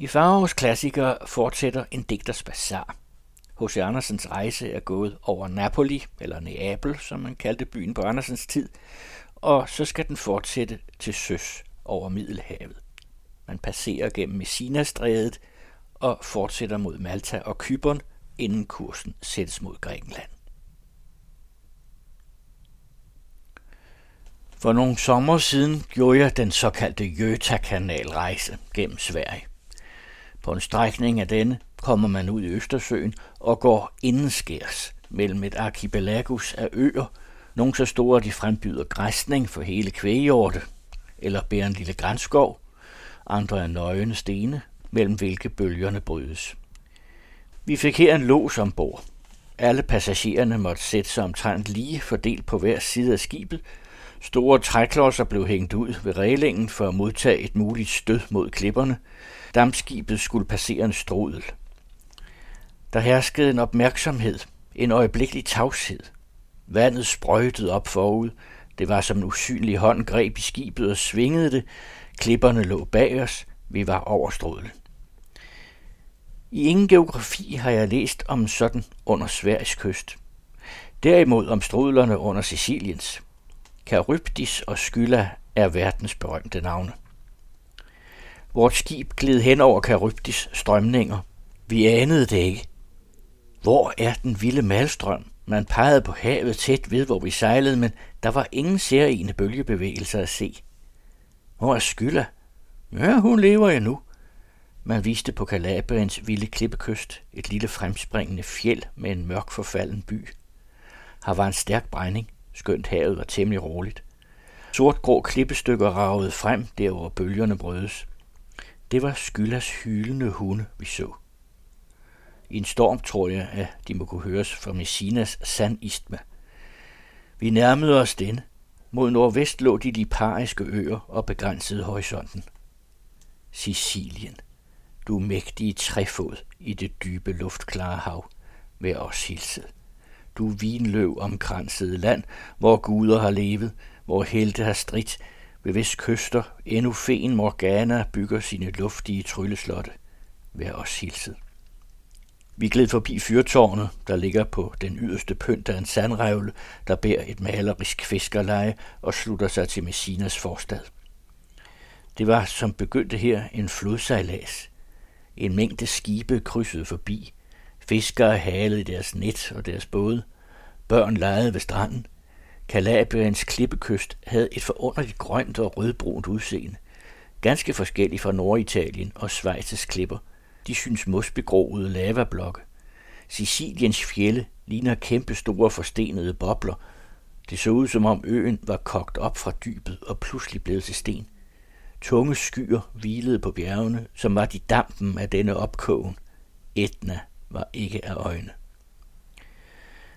I Faros klassikere fortsætter en digters bazar. H.C. Andersens rejse er gået over Napoli, eller Neapel, som man kaldte byen på Andersens tid, og så skal den fortsætte til søs over Middelhavet. Man passerer gennem Messinastrædet og fortsætter mod Malta og Kypern, inden kursen sættes mod Grækenland. For nogle sommer siden gjorde jeg den såkaldte Jøta-kanalrejse gennem Sverige. På en strækning af denne kommer man ud i Østersøen og går indenskærs mellem et archipelagus af øer, nogle så store, at de frembyder græsning for hele kvægjorte, eller bærer en lille grænskov, andre er nøgne stene, mellem hvilke bølgerne brydes. Vi fik her en lås ombord. Alle passagererne måtte sætte sig omtrent lige fordelt på hver side af skibet. Store træklodser blev hængt ud ved reglingen for at modtage et muligt stød mod klipperne. Dampskibet skulle passere en strudel. Der herskede en opmærksomhed, en øjeblikkelig tavshed. Vandet sprøjtede op forud. Det var som en usynlig hånd greb i skibet og svingede det. Klipperne lå bag os. Vi var over strudel. I ingen geografi har jeg læst om sådan under Sveriges kyst. Derimod om strudlerne under Siciliens. Charybdis og Skylla er verdens berømte navne. Vort skib gled hen over Charybdis strømninger. Vi anede det ikke. Hvor er den vilde malstrøm? Man pegede på havet tæt ved, hvor vi sejlede, men der var ingen særlige bølgebevægelser at se. Hvor er Skylla? Ja, hun lever endnu. Man viste på Kalabriens vilde klippekyst et lille fremspringende fjeld med en mørk forfalden by. Her var en stærk brænding, skønt havet var temmelig roligt. Sort-grå klippestykker ragede frem, der hvor bølgerne brødes. Det var Skyllas hylende hunde, vi så. I en storm tror jeg, at de må kunne høres fra Messinas sandistme. Vi nærmede os denne. Mod nordvest lå de lipariske øer og begrænsede horisonten. Sicilien. Du mægtige træfod i det dybe luftklare hav. Med os hilset. Du vinløv omkransede land, hvor guder har levet, hvor helte har stridt, ved hvis kyster endnu fen Morgana bygger sine luftige trylleslotte. Vær os hilset. Vi gled forbi fyrtårnet, der ligger på den yderste pynt af en sandrevle, der bærer et malerisk fiskerleje og slutter sig til Messinas forstad. Det var som begyndte her en flodsejlads. En mængde skibe krydsede forbi. Fiskere halede deres net og deres både. Børn legede ved stranden. Kalabriens klippekyst havde et forunderligt grønt og rødbrunt udseende. Ganske forskelligt fra Norditalien og Schweizes klipper – de synes mosbegroede lavablokke. Siciliens fjelle ligner kæmpe store forstenede bobler. Det så ud som om øen var kogt op fra dybet og pludselig blevet til sten. Tunge skyer hvilede på bjergene, som var de dampen af denne opkogen. Etna var ikke af øjne.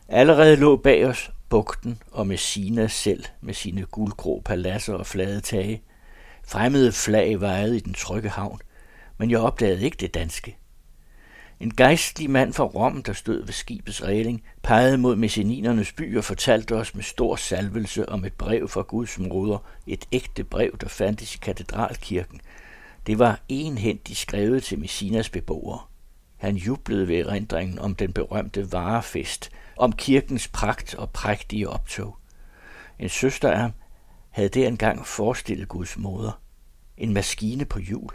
Allerede lå bag os bugten og Messina selv med sine guldgrå paladser og flade tage. Fremmede flag vejede i den trygge havn – men jeg opdagede ikke det danske. En gejstlig mand fra Rom, der stod ved skibets regling, pegede mod messininernes by og fortalte os med stor salvelse om et brev fra Guds moder, et ægte brev, der fandtes i katedralkirken. Det var enhændigt skrevet til Messinas beboere. Han jublede ved erindringen om den berømte varefest, om kirkens pragt og prægtige optog. En søster af ham havde der engang forestillet Guds moder. En maskine på hjul,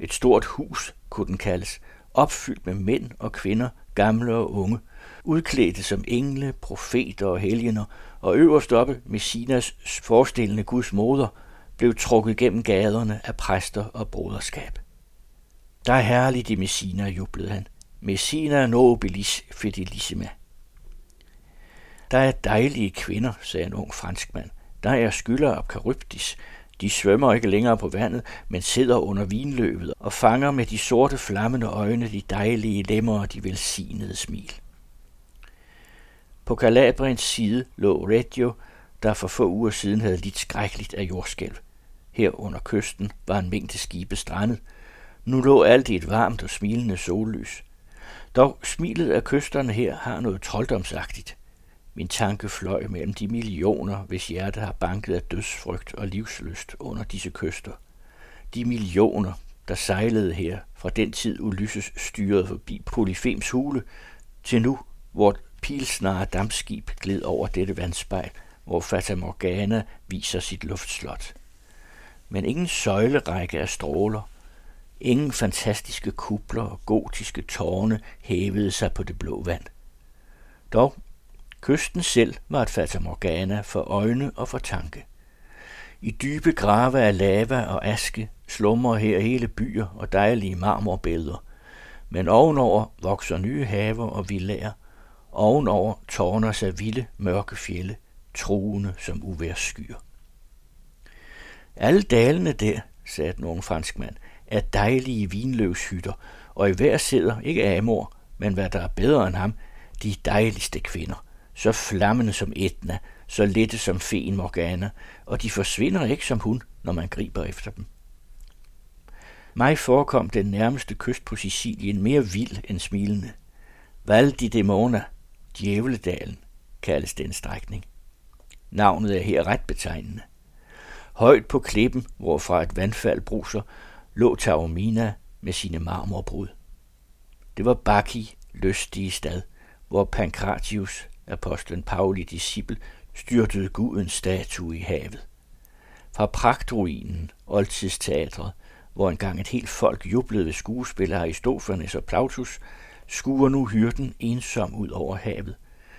et stort hus, kunne den kaldes, opfyldt med mænd og kvinder, gamle og unge, udklædte som engle, profeter og helgener, og øverst oppe Messinas forestillende Guds moder, blev trukket gennem gaderne af præster og broderskab. Der er herligt i Messina, jublede han. Messina nobilis fidelissima. Der er dejlige kvinder, sagde en ung franskmand. Der er skylder af Charybdis, de svømmer ikke længere på vandet, men sidder under vinløbet og fanger med de sorte flammende øjne de dejlige lemmer og de velsignede smil. På Calabriens side lå Reggio, der for få uger siden havde lidt skrækkeligt af jordskælv. Her under kysten var en mængde skibe strandet. Nu lå alt i et varmt og smilende sollys. Dog smilet af kysterne her har noget trolddomsagtigt. Min tanke fløj mellem de millioner, hvis hjerte har banket af dødsfrygt og livsløst under disse kyster. De millioner, der sejlede her fra den tid Ulysses styrede forbi Polyfems hule, til nu, hvor pilsnare dampskib gled over dette vandspejl, hvor Fata Morgana viser sit luftslot. Men ingen søjlerække af stråler, ingen fantastiske kupler og gotiske tårne hævede sig på det blå vand. Dog, kysten selv var et Fata Morgana for øjne og for tanke. I dybe grave af lava og aske slumrer her hele byer og dejlige marmorbilleder, men ovenover vokser nye haver og villager, ovenover tårner sig vilde, mørke fjelle, truende som uværsskyer. Alle dalene der, sagde den unge franskmand, er dejlige vinløvshytter, og i hver sidder ikke Amor, men hvad der er bedre end ham, de dejligste kvinder, så flammende som Etna, så lette som feen Morgana, og de forsvinder ikke som hun, når man griber efter dem. Mig forekom den nærmeste kyst på Sicilien mere vild end smilende. Val di Demona, Djævledalen, kaldes den strækning. Navnet er her ret betegnende. Højt på klippen, hvorfra et vandfald bruser, lå Taormina med sine marmorbrud. Det var Baki, lystige stad, hvor Pankratius, apostlen Pauli disciple, styrtede gudens statue i havet. Fra pragtruinen, oldtidsteatret, hvor engang et helt folk jublede ved skuespillere Aristofanes og Plautus, skuer nu hyrden ensom ud over havet,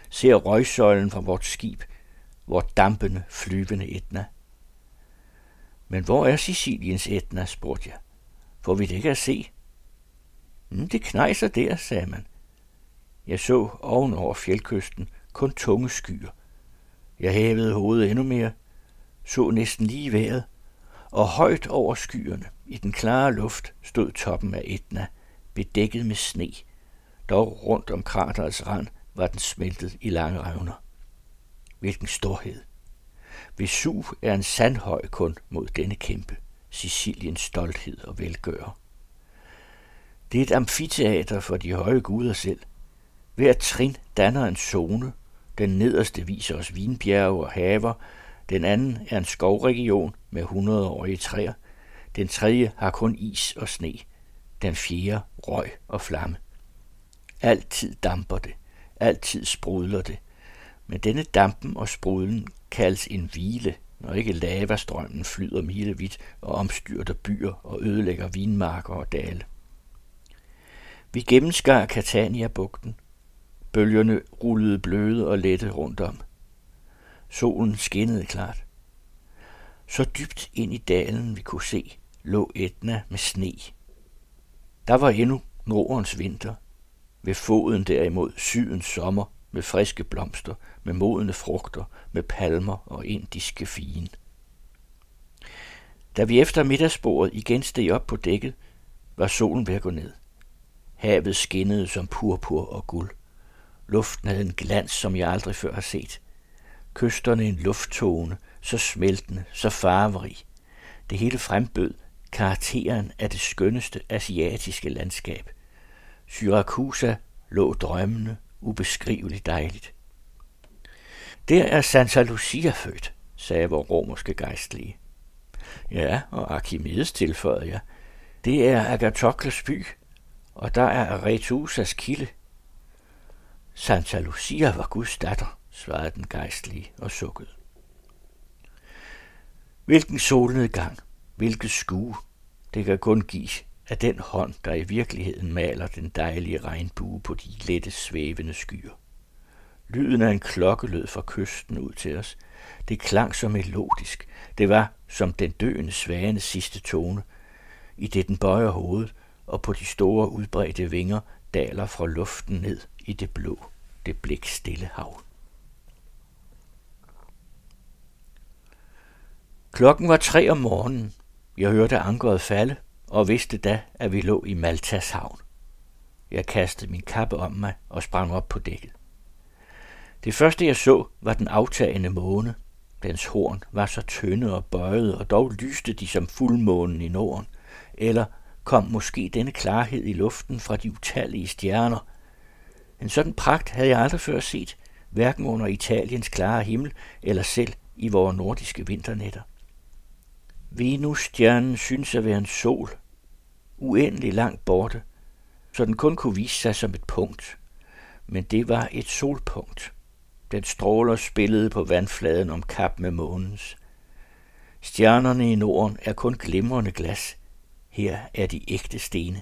ser røgsøjlen fra vort skib, vort dampende, flyvende Etna. Men hvor er Siciliens Etna, spurgte jeg. Får vi det ikke at se? Mm, det knejser der, sagde man. Jeg så ovenover fjeldkysten kun tunge skyer. Jeg hævede hovedet endnu mere, så næsten lige vejret, og højt over skyerne i den klare luft stod toppen af Etna, bedækket med sne. Dog rundt om kraterets rand var den smeltet i lange revner. Hvilken storhed! Vesuv er en sandhøj kun mod denne kæmpe, Siciliens stolthed og velgører. Det er et amfiteater for de høje guder selv. Hver trin danner en zone. Den nederste viser os vinbjerge og haver. Den anden er en skovregion med hundredårige træer. Den tredje har kun is og sne. Den fjerde røg og flamme. Altid damper det. Altid sprudler det. Men denne dampen og sprudlen kaldes en hvile, når ikke lavastrømmen flyder milevidt og omstyrter byer og ødelægger vinmarker og dale. Vi gennemskar Catania-bugten. Bølgerne rullede bløde og lette rundt om. Solen skinnede klart. Så dybt ind i dalen vi kunne se, lå Etna med sne. Der var endnu Nordens vinter. Ved foden derimod sydens sommer med friske blomster, med modne frugter, med palmer og indiske fien. Da vi efter middagsbordet igen steg op på dækket, var solen ved at gå ned. Havet skinnede som purpur og guld. Luften havde en glans, som jeg aldrig før har set. Kysterne en lufttone, så smeltende, så farverig. Det hele frembød karakteren af det skønneste asiatiske landskab. Syrakusa lå drømmende, ubeskriveligt dejligt. Der er Santa Lucia født, sagde vor romerske gejstlige. Ja, og Archimedes tilføjede jeg. Det er Agathokles by, og der er Aretusas kilde. Santa Lucia var Guds datter, svarede den gejstlige og sukkede. Hvilken solnedgang, hvilket skue, det kan kun give af den hånd, der i virkeligheden maler den dejlige regnbue på de lette svævende skyer. Lyden af en klokke lød fra kysten ud til os. Det klang så melodisk. Det var som den døende svane sidste tone. I det den bøjer hovedet, og på de store udbredte vinger daler fra luften ned i det blå, det blikstille hav. Klokken var tre om morgenen. Jeg hørte ankeret falde, og vidste da, at vi lå i Maltas havn. Jeg kastede min kappe om mig og sprang op på dækket. Det første jeg så var den aftagende måne. Dens horn var så tynde og bøjet, og dog lyste de som fuldmånen i Norden. Eller kom måske denne klarhed i luften fra de utallige stjerner. En sådan pragt havde jeg aldrig før set, hverken under Italiens klare himmel eller selv i vores nordiske vinternætter. Venusstjernen synes at være en sol. uendelig langt borte, så den kun kunne vise sig som et punkt. Men det var et solpunkt. Den stråler spillede på vandfladen om kap med månens. Stjernerne i Norden er kun glimrende glas. Her er de ægte stene.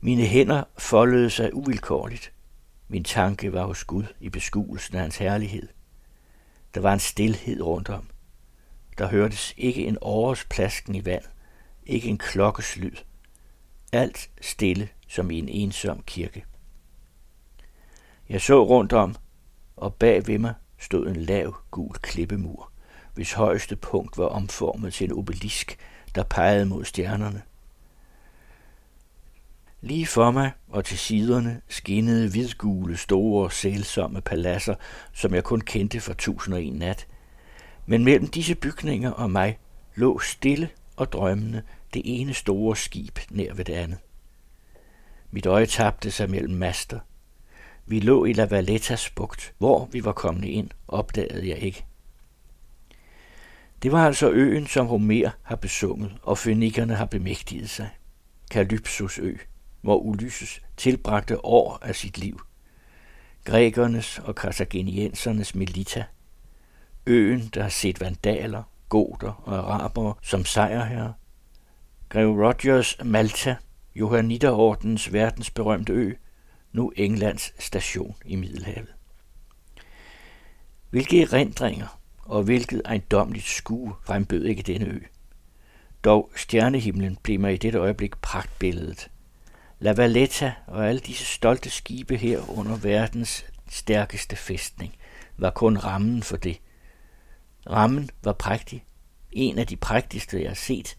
Mine hænder foldede sig uvilkårligt. Min tanke var hos Gud i beskuelsen af hans herlighed. Der var en stilhed rundt om. Der hørtes ikke en åres plasken i vand, ikke en klokkes lyd. Alt stille som i en ensom kirke. Jeg så rundt om, og bag ved mig stod en lav, gul klippemur, hvis højeste punkt var omformet til en obelisk, der pegede mod stjernerne. Lige for mig og til siderne skinnede hvidgule, store, sælsomme paladser, som jeg kun kendte fra tusind og en nat. Men mellem disse bygninger og mig lå stille og drømmende det ene store skib nær ved det andet. Mit øje tabte sig mellem master. Vi lå i La Vallettas bugt. Hvor vi var kommet ind, opdagede jeg ikke. Det var altså øen, som Homer har besunget, og fønikerne har bemægtiget sig. Kalypsos ø hvor Ulysses tilbragte år af sit liv. Grækernes og kartageniensernes Melita. Øen, der har set vandaler, goter og arabere som sejrherre. Grev Rogers Malta, Johanniterordens verdensberømte ø, nu Englands station i Middelhavet. Hvilke erindringer og hvilket ejendomligt skue frembød ikke denne ø. Dog stjernehimlen blev mig i dette øjeblik pragtbilledet – La Valletta og alle disse stolte skibe her under verdens stærkeste fæstning var kun rammen for det. Rammen var prægtig. En af de prægtigste, jeg har set.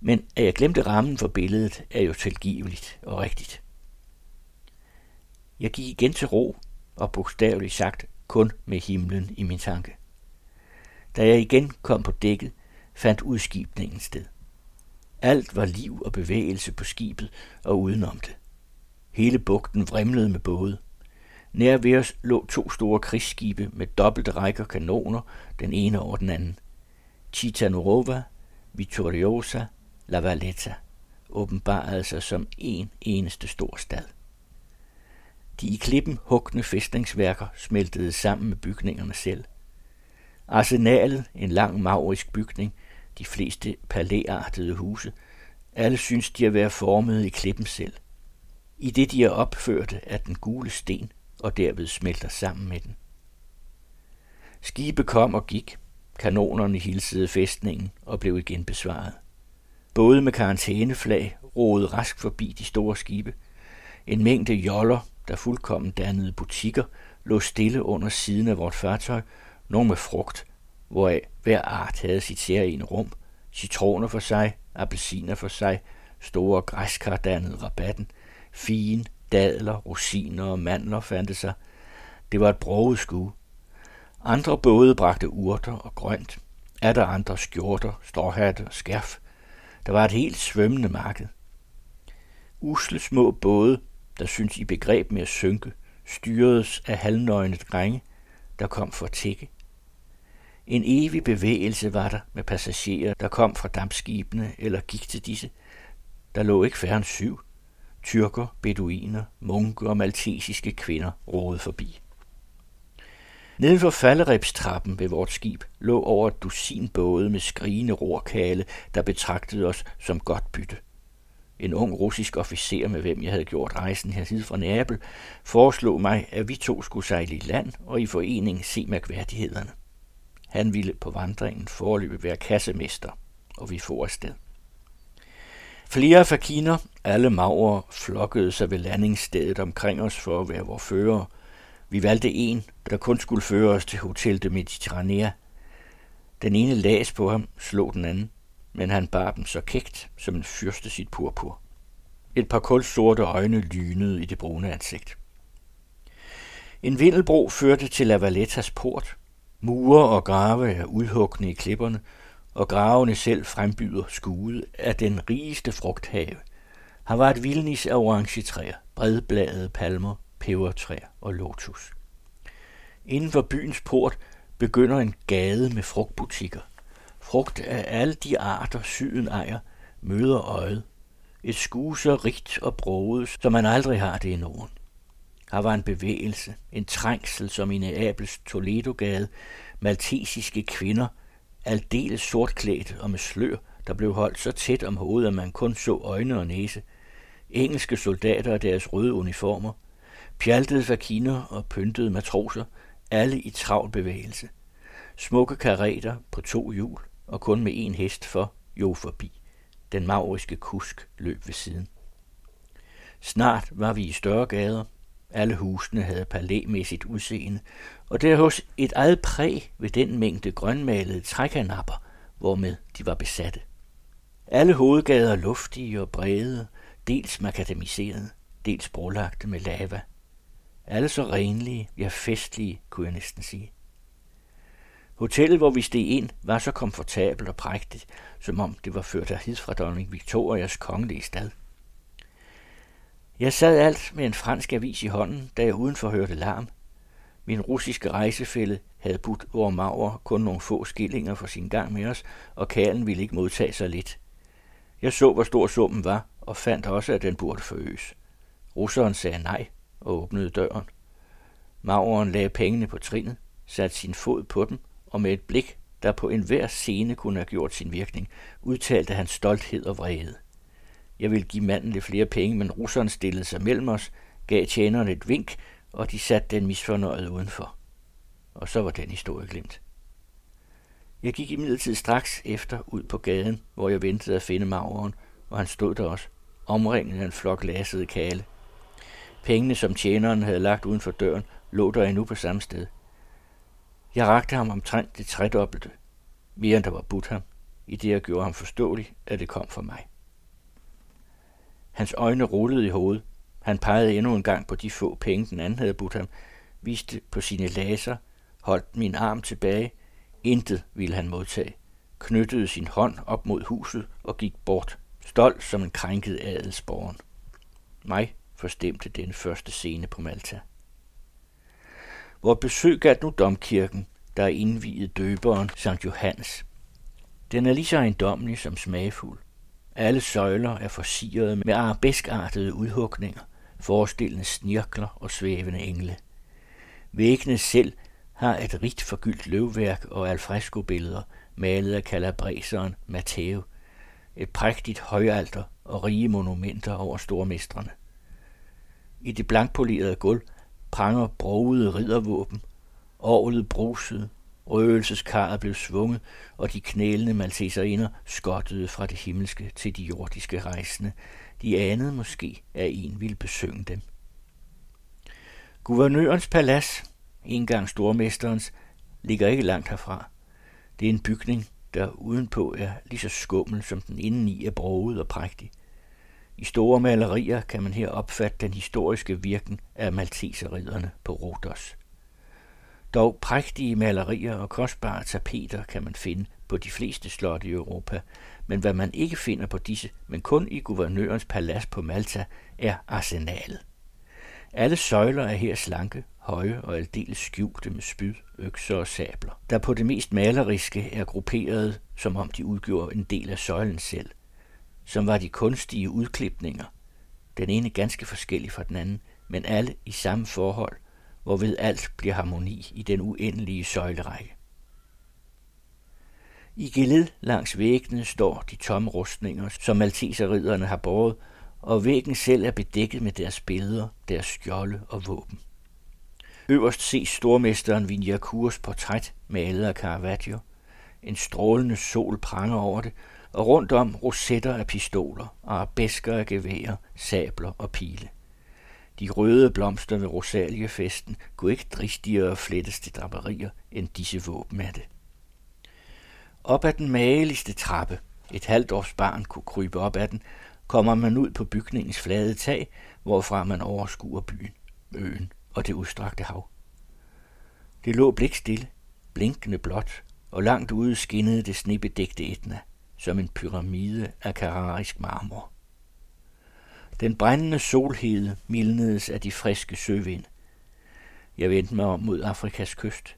Men at jeg glemte rammen for billedet, er jo tilgiveligt og rigtigt. Jeg gik igen til ro, og bogstaveligt sagt kun med himlen i min tanke. Da jeg igen kom på dækket, fandt udskibningen sted. Alt var liv og bevægelse på skibet og udenom det. Hele bugten vrimlede med både. Nær ved os lå to store krigsskibe med dobbelte rækker kanoner, den ene over den anden. Titanurova, Vittoriosa, La Valletta åbenbarede sig som en eneste stor stad. De i klippen hugne fæstningsværker smeltede sammen med bygningerne selv. Arsenalet, en lang maurisk bygning, de fleste palæartede huse. Alle synes de at være formet i klippen selv. I det de er opførte af den gule sten, og derved smelter sammen med den. Skibe kom og gik. Kanonerne hilsede fæstningen og blev igen besvaret. Både med karantæneflag roede rask forbi de store skibe. En mængde joller, der fuldkommen dannede butikker, lå stille under siden af vort fartøj, nogle med frugt, hvoraf hver art havde sit særlige rum, citroner for sig, appelsiner for sig, store græskar dannede rabatten, fine, dadler, rosiner og mandler fandt sig. Det var et broget skue. Andre både bragte urter og grønt, er der andre skjorter, stråhatte og skærf. Der var et helt svømmende marked. Usle små både, der synes i begreb med at synke, styredes af halvnøgne drenge, der kom for at tække. En evig bevægelse var der med passagerer, der kom fra dampskibene eller gik til disse. Der lå ikke færre end syv. Tyrker, beduiner, munke og maltesiske kvinder roede forbi. Neden for falderebstrappen ved vort skib lå over et dusin både med skrigende rorkale, der betragtede os som godt bytte. En ung russisk officer, med hvem jeg havde gjort rejsen herhid fra Neapel, foreslog mig, at vi to skulle sejle i land og i forening se mærkværdighederne. Han ville på vandringen forløbe være kassemester, og vi får afsted. Flere fakiner, alle maurer, flokkede sig ved landingsstedet omkring os for at være vores fører. Vi valgte en, der kun skulle føre os til Hotel de Mediterranea. Den ene las på ham, slog den anden, men han bar dem så kægt, som en fyrste sit purpur. Et par kulsorte øjne lynede i det brune ansigt. En vindelbro førte til La Vallettas port, Mure og grave er udhugne i klipperne, og gravene selv frembyder skude af den rigeste frugthave. Her var et vildnis af orangetræer, bredbladede palmer, pebertræer og lotus. Inden for byens port begynder en gade med frugtbutikker. Frugt af alle de arter syden ejer møder øjet. Et skue så rigt og broget, som man aldrig har det i Norden. Her var en bevægelse, en trængsel som i Neapels Toledo-gade, maltesiske kvinder, aldeles sortklædt og med slør, der blev holdt så tæt om hovedet, at man kun så øjne og næse. Engelske soldater og deres røde uniformer, pjaltede fakiner og pyntede matroser, alle i travl bevægelse. Smukke kareter på to hjul og kun med en hest for jo forbi. Den mauriske kusk løb ved siden. Snart var vi i større gader. Alle husene havde palæmæssigt udseende, og der hos et eget præg ved den mængde grønmalede trækanapper, hvormed de var besatte. Alle hovedgader luftige og brede, dels makadamiserede, dels brolagte med lava. Alle så renlige, ja festlige, kunne jeg næsten sige. Hotellet, hvor vi steg ind, var så komfortabelt og prægtigt, som om det var ført af fra dronning Victorias kongelige stad. Jeg sad alt med en fransk avis i hånden, da jeg udenfor hørte larm. Min russiske rejsefælde havde budt over Mauer kun nogle få skillinger for sin gang med os, og kalen ville ikke modtage sig lidt. Jeg så, hvor stor summen var, og fandt også, at den burde forøges. Russeren sagde nej og åbnede døren. Mauren lagde pengene på trinet, satte sin fod på dem, og med et blik, der på enhver scene kunne have gjort sin virkning, udtalte han stolthed og vrede. Jeg ville give manden lidt flere penge, men russeren stillede sig mellem os, gav tjeneren et vink, og de satte den misfornøjet udenfor. Og så var den historie glemt. Jeg gik imidlertid straks efter ud på gaden, hvor jeg ventede at finde maveren, og han stod der også, omringet af en flok lasede kale. Pengene, som tjeneren havde lagt uden for døren, lå der endnu på samme sted. Jeg rakte ham omtrent det tredobbelte, mere end der var budt ham, i det jeg gjorde ham forståelig, at det kom fra mig. Hans øjne rullede i hovedet. Han pegede endnu en gang på de få penge, den anden havde budt ham, viste på sine laser, holdt min arm tilbage. Intet ville han modtage. Knyttede sin hånd op mod huset og gik bort, stolt som en krænket adelsborgen. Mig forstemte den første scene på Malta. Hvor besøg gav nu domkirken, der er indviet døberen St. Johannes. Den er lige så ejendommelig som smagfuld. Alle søjler er forsirede med arabeskartede udhugninger, forestillende snirkler og svævende engle. Væggene selv har et rigt forgyldt løvværk og alfresco-billeder, malet af kalabreseren Matteo, et prægtigt højalter og rige monumenter over stormestrene. I det blankpolerede gulv pranger brogede riddervåben, orlet brusede, røgelseskarret blev svunget, og de knælende malteserinder skottede fra det himmelske til de jordiske rejsende. De anede måske, at en ville besøge dem. Guvernørens palads, engang stormesterens, ligger ikke langt herfra. Det er en bygning, der udenpå er lige så skummel, som den indeni er broget og prægtig. I store malerier kan man her opfatte den historiske virken af malteserridderne på Rodos. Dog prægtige malerier og kostbare tapeter kan man finde på de fleste slotte i Europa, men hvad man ikke finder på disse, men kun i guvernørens palads på Malta, er arsenalet. Alle søjler er her slanke, høje og aldeles skjulte med spyd, økser og sabler, der på det mest maleriske er grupperet, som om de udgjorde en del af søjlen selv, som var de kunstige udklipninger, den ene ganske forskellig fra den anden, men alle i samme forhold – hvorved alt bliver harmoni i den uendelige søjlerække. I gillet langs væggene står de tomme rustninger, som malteserridderne har båret, og væggen selv er bedækket med deres billeder, deres skjolde og våben. Øverst ses stormesteren Vinjakurs portræt malet af Caravaggio. En strålende sol pranger over det, og rundt om rosetter af pistoler, arabesker af geværer, sabler og pile. De røde blomster ved Rosaliefesten kunne ikke dristigere flettes til draperier end disse våben det. Op ad den mageligste trappe, et halvt års barn kunne krybe op ad den, kommer man ud på bygningens flade tag, hvorfra man overskuer byen, øen og det udstrakte hav. Det lå blikstille, blinkende blåt, og langt ude skinnede det snebedægte Etna, som en pyramide af kararisk marmor. Den brændende solhede mildnedes af de friske søvind. Jeg vendte mig om mod Afrikas kyst.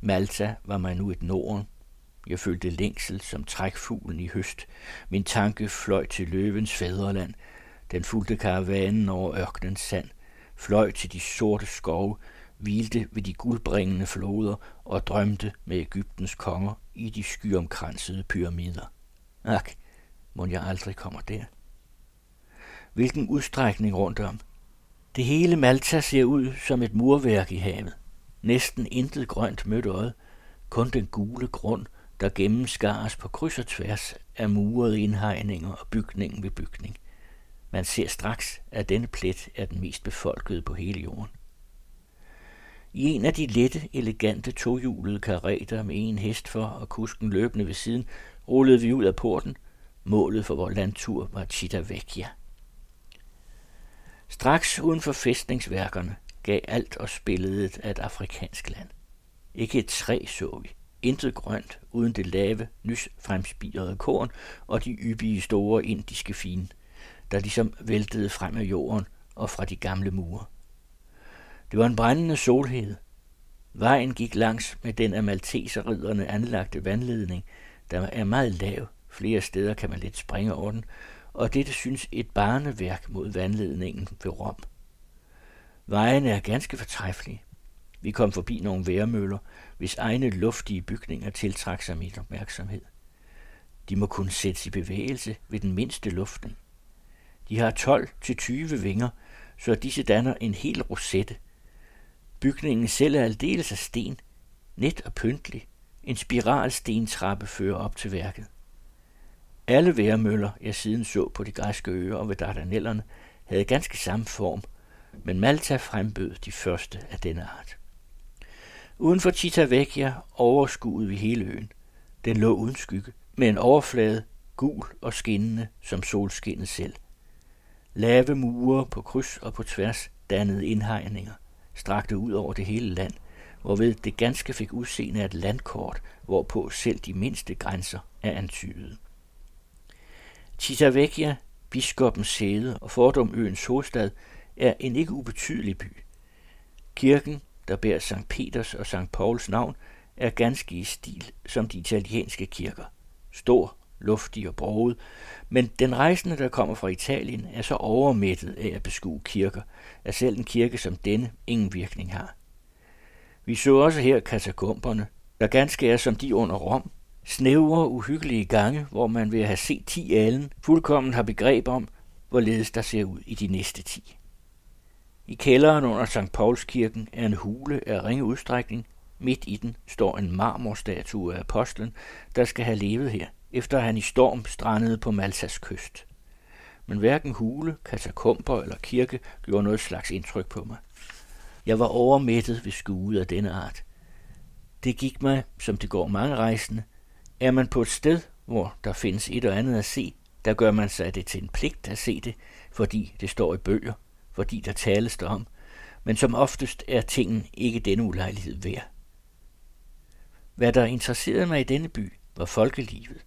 Malta var mig nu et Norden. Jeg følte længsel som trækfuglen i høst. Min tanke fløj til løvens fædreland. Den fulgte karavanen over ørkenens sand, fløj til de sorte skove, hvilte ved de guldbringende floder og drømte med Ægyptens konger i de skyomkransede pyramider. Ak, må jeg aldrig kommer der. Hvilken udstrækning rundt om. Det hele Malta ser ud som et murværk i havet. Næsten intet grønt mødt øjet, kun den gule grund, der gennemskares på kryds og tværs af murede indhegninger og bygning ved bygning. Man ser straks, at denne plet er den mest befolkede på hele jorden. I en af de lette, elegante tohjulede karreter med en hest for og kusken løbende ved siden, rullede vi ud af porten. Målet for vores landtur var Vecchia. Straks uden for fæstningsværkerne gav alt os billedet af et afrikansk land. Ikke et træ så vi. Intet grønt uden det lave, nys fremspirede korn og de yppige store indiske fin, der ligesom væltede frem af jorden og fra de gamle mure. Det var en brændende solhed. Vejen gik langs med den af malteserridderne anlagte vandledning, der er meget lav. Flere steder kan man lidt springe over den, og dette synes et barneværk mod vandledningen ved Rom. Vejene er ganske fortræffelige. Vi kom forbi nogle værmøller, hvis egne luftige bygninger tiltrak sig mit opmærksomhed. De må kunne sættes i bevægelse ved den mindste luftning. De har 12-20 vinger, så disse danner en hel rosette. Bygningen selv er aldeles af sten, net og pyntlig. En spiralstentrappe fører op til værket. Alle værmøller, jeg siden så på de græske øer og ved Dardanellerne, havde ganske samme form, men Malta frembød de første af denne art. Uden for Citavecchia overskuede vi hele øen. Den lå uden skygge, med en overflade, gul og skinnende som solskinnet selv. Lave mure på kryds og på tværs dannede indhegninger, strakte ud over det hele land, hvorved det ganske fik udseende af et landkort, hvorpå selv de mindste grænser er antydet. Citavecchia, biskopens sæde og fordom øens hovedstad, er en ikke ubetydelig by. Kirken, der bærer St. Peters og St. Pauls navn, er ganske i stil som de italienske kirker. Stor, luftig og broget, men den rejsende, der kommer fra Italien, er så overmættet af at beskue kirker, at selv en kirke som denne ingen virkning har. Vi så også her katakomberne, der ganske er som de under Rom, snævre, uhyggelige gange, hvor man ved at have set ti alen, fuldkommen har begreb om, hvorledes der ser ud i de næste ti. I kælderen under St. Paulskirken er en hule af ringe udstrækning. Midt i den står en marmorstatue af apostlen, der skal have levet her, efter han i storm strandede på Maltas kyst. Men hverken hule, katakomber eller kirke gjorde noget slags indtryk på mig. Jeg var overmættet ved skue af denne art. Det gik mig, som det går mange rejsende, er man på et sted, hvor der findes et og andet at se, der gør man sig det til en pligt at se det, fordi det står i bøger, fordi der tales der om, men som oftest er tingen ikke denne ulejlighed værd. Hvad der interesserede mig i denne by, var folkelivet.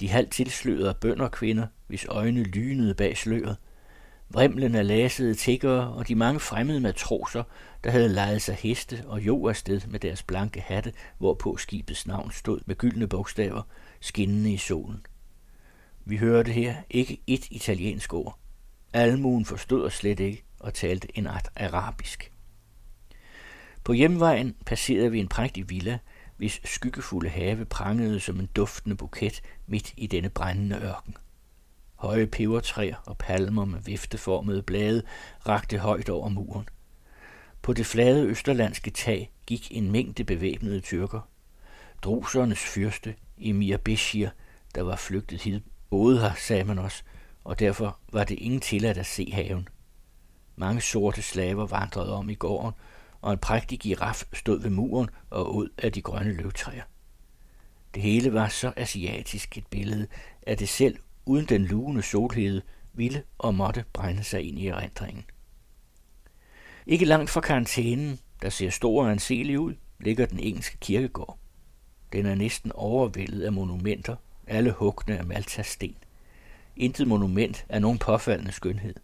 De halvt tilslørede bønder kvinder, hvis øjne lynede bag sløret, vrimlen af lasede tiggere og de mange fremmede matroser, der havde lejet sig heste og jo afsted med deres blanke hatte, hvorpå skibets navn stod med gyldne bogstaver, skinnende i solen. Vi hørte her ikke et italiensk ord. Almuen forstod os slet ikke og talte en art arabisk. På hjemvejen passerede vi en prægtig villa, hvis skyggefulde have prangede som en duftende buket midt i denne brændende ørken. Høje pebertræer og palmer med vifteformede blade rakte højt over muren. På det flade østerlandske tag gik en mængde bevæbnede tyrker. Drusernes fyrste, Emir Beshir, der var flygtet hid, boede her, sagde man os, og derfor var det ingen tilladt at se haven. Mange sorte slaver vandrede om i gården, og en prægtig giraf stod ved muren og ud af de grønne løvtræer. Det hele var så asiatisk et billede, at det selv uden den lugende solhede ville og måtte brænde sig ind i erindringen. Ikke langt fra karantænen, der ser stor og anselig ud, ligger den engelske kirkegård. Den er næsten overvældet af monumenter, alle hugne af Maltas sten. Intet monument er nogen påfaldende skønhed.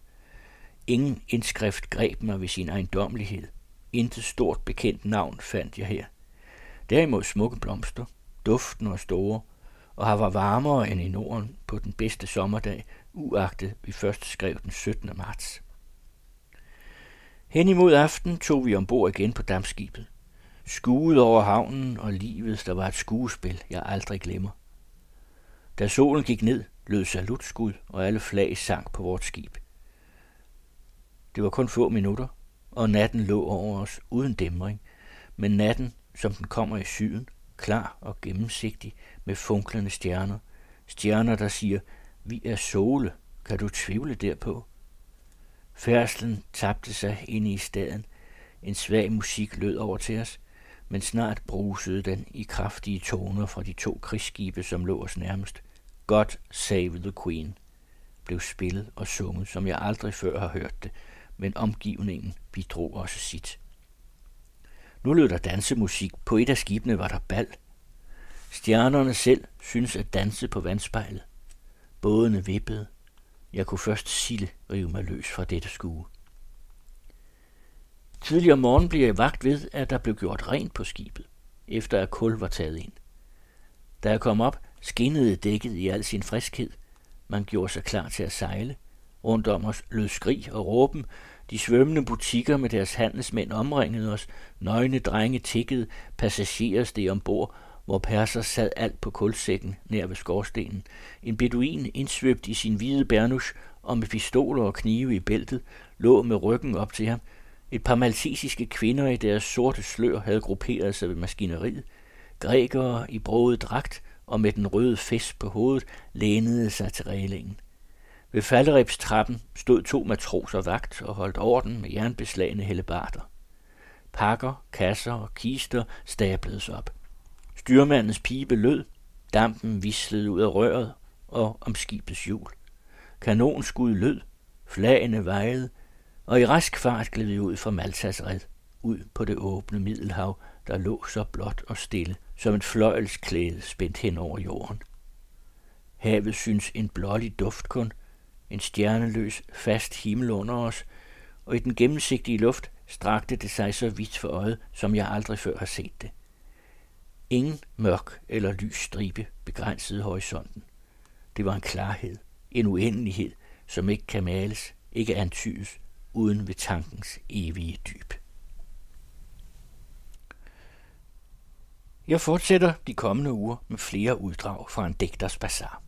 Ingen indskrift greb mig ved sin ejendommelighed. Intet stort bekendt navn fandt jeg her. Derimod smukke blomster, duften og store, og her var varmere end i Norden på den bedste sommerdag, uagtet vi først skrev den 17. marts. Hen imod aften tog vi ombord igen på dammskibet. Skuet over havnen og livet, der var et skuespil, jeg aldrig glemmer. Da solen gik ned, lød salutskud, og alle flag sank på vort skib. Det var kun få minutter, og natten lå over os uden dæmring, men natten, som den kommer i syden, klar og gennemsigtig med funklende stjerner. Stjerner, der siger, vi er sole, kan du tvivle derpå? Færdslen tabte sig ind i staden. En svag musik lød over til os, men snart brusede den i kraftige toner fra de to krigsskibe, som lå os nærmest. God Save the Queen blev spillet og sunget, som jeg aldrig før har hørt det, men omgivningen bidrog også sit. Nu lød der dansemusik. På et af skibene var der bal. Stjernerne selv synes at danse på vandspejlet. Bådene vippede. Jeg kunne først sille rive mig løs fra dette skue. Tidligere om morgen blev jeg vagt ved, at der blev gjort rent på skibet, efter at kul var taget ind. Da jeg kom op, skinnede dækket i al sin friskhed. Man gjorde sig klar til at sejle. Rundt om os lød skrig og råben. De svømmende butikker med deres handelsmænd omringede os. Nøgne drenge tikkede. Passagerer steg ombord, hvor perser sad alt på kulsækken nær ved skorstenen. En beduin indsvøbt i sin hvide bernus og med pistoler og knive i bæltet, lå med ryggen op til ham. Et par maltesiske kvinder i deres sorte slør havde grupperet sig ved maskineriet. Grækere i broget dragt og med den røde fest på hovedet lænede sig til reglingen. Ved falderibstrappen stod to matroser vagt og holdt orden med jernbeslagende hellebarter. Pakker, kasser og kister stabledes op. Styrmandens pibe lød, dampen vislede ud af røret og om skibets hjul. Kanonskud lød, flagene vejede, og i rask fart gled vi ud fra Maltas red, ud på det åbne Middelhav, der lå så blåt og stille, som et fløjelsklæde spændt hen over jorden. Havet synes en blålig duft kun, en stjerneløs, fast himmel under os, og i den gennemsigtige luft strakte det sig så vidt for øjet, som jeg aldrig før har set det. Ingen mørk eller lys stribe begrænsede horisonten. Det var en klarhed, en uendelighed, som ikke kan males, ikke antydes, uden ved tankens evige dyb. Jeg fortsætter de kommende uger med flere uddrag fra en digters bazar.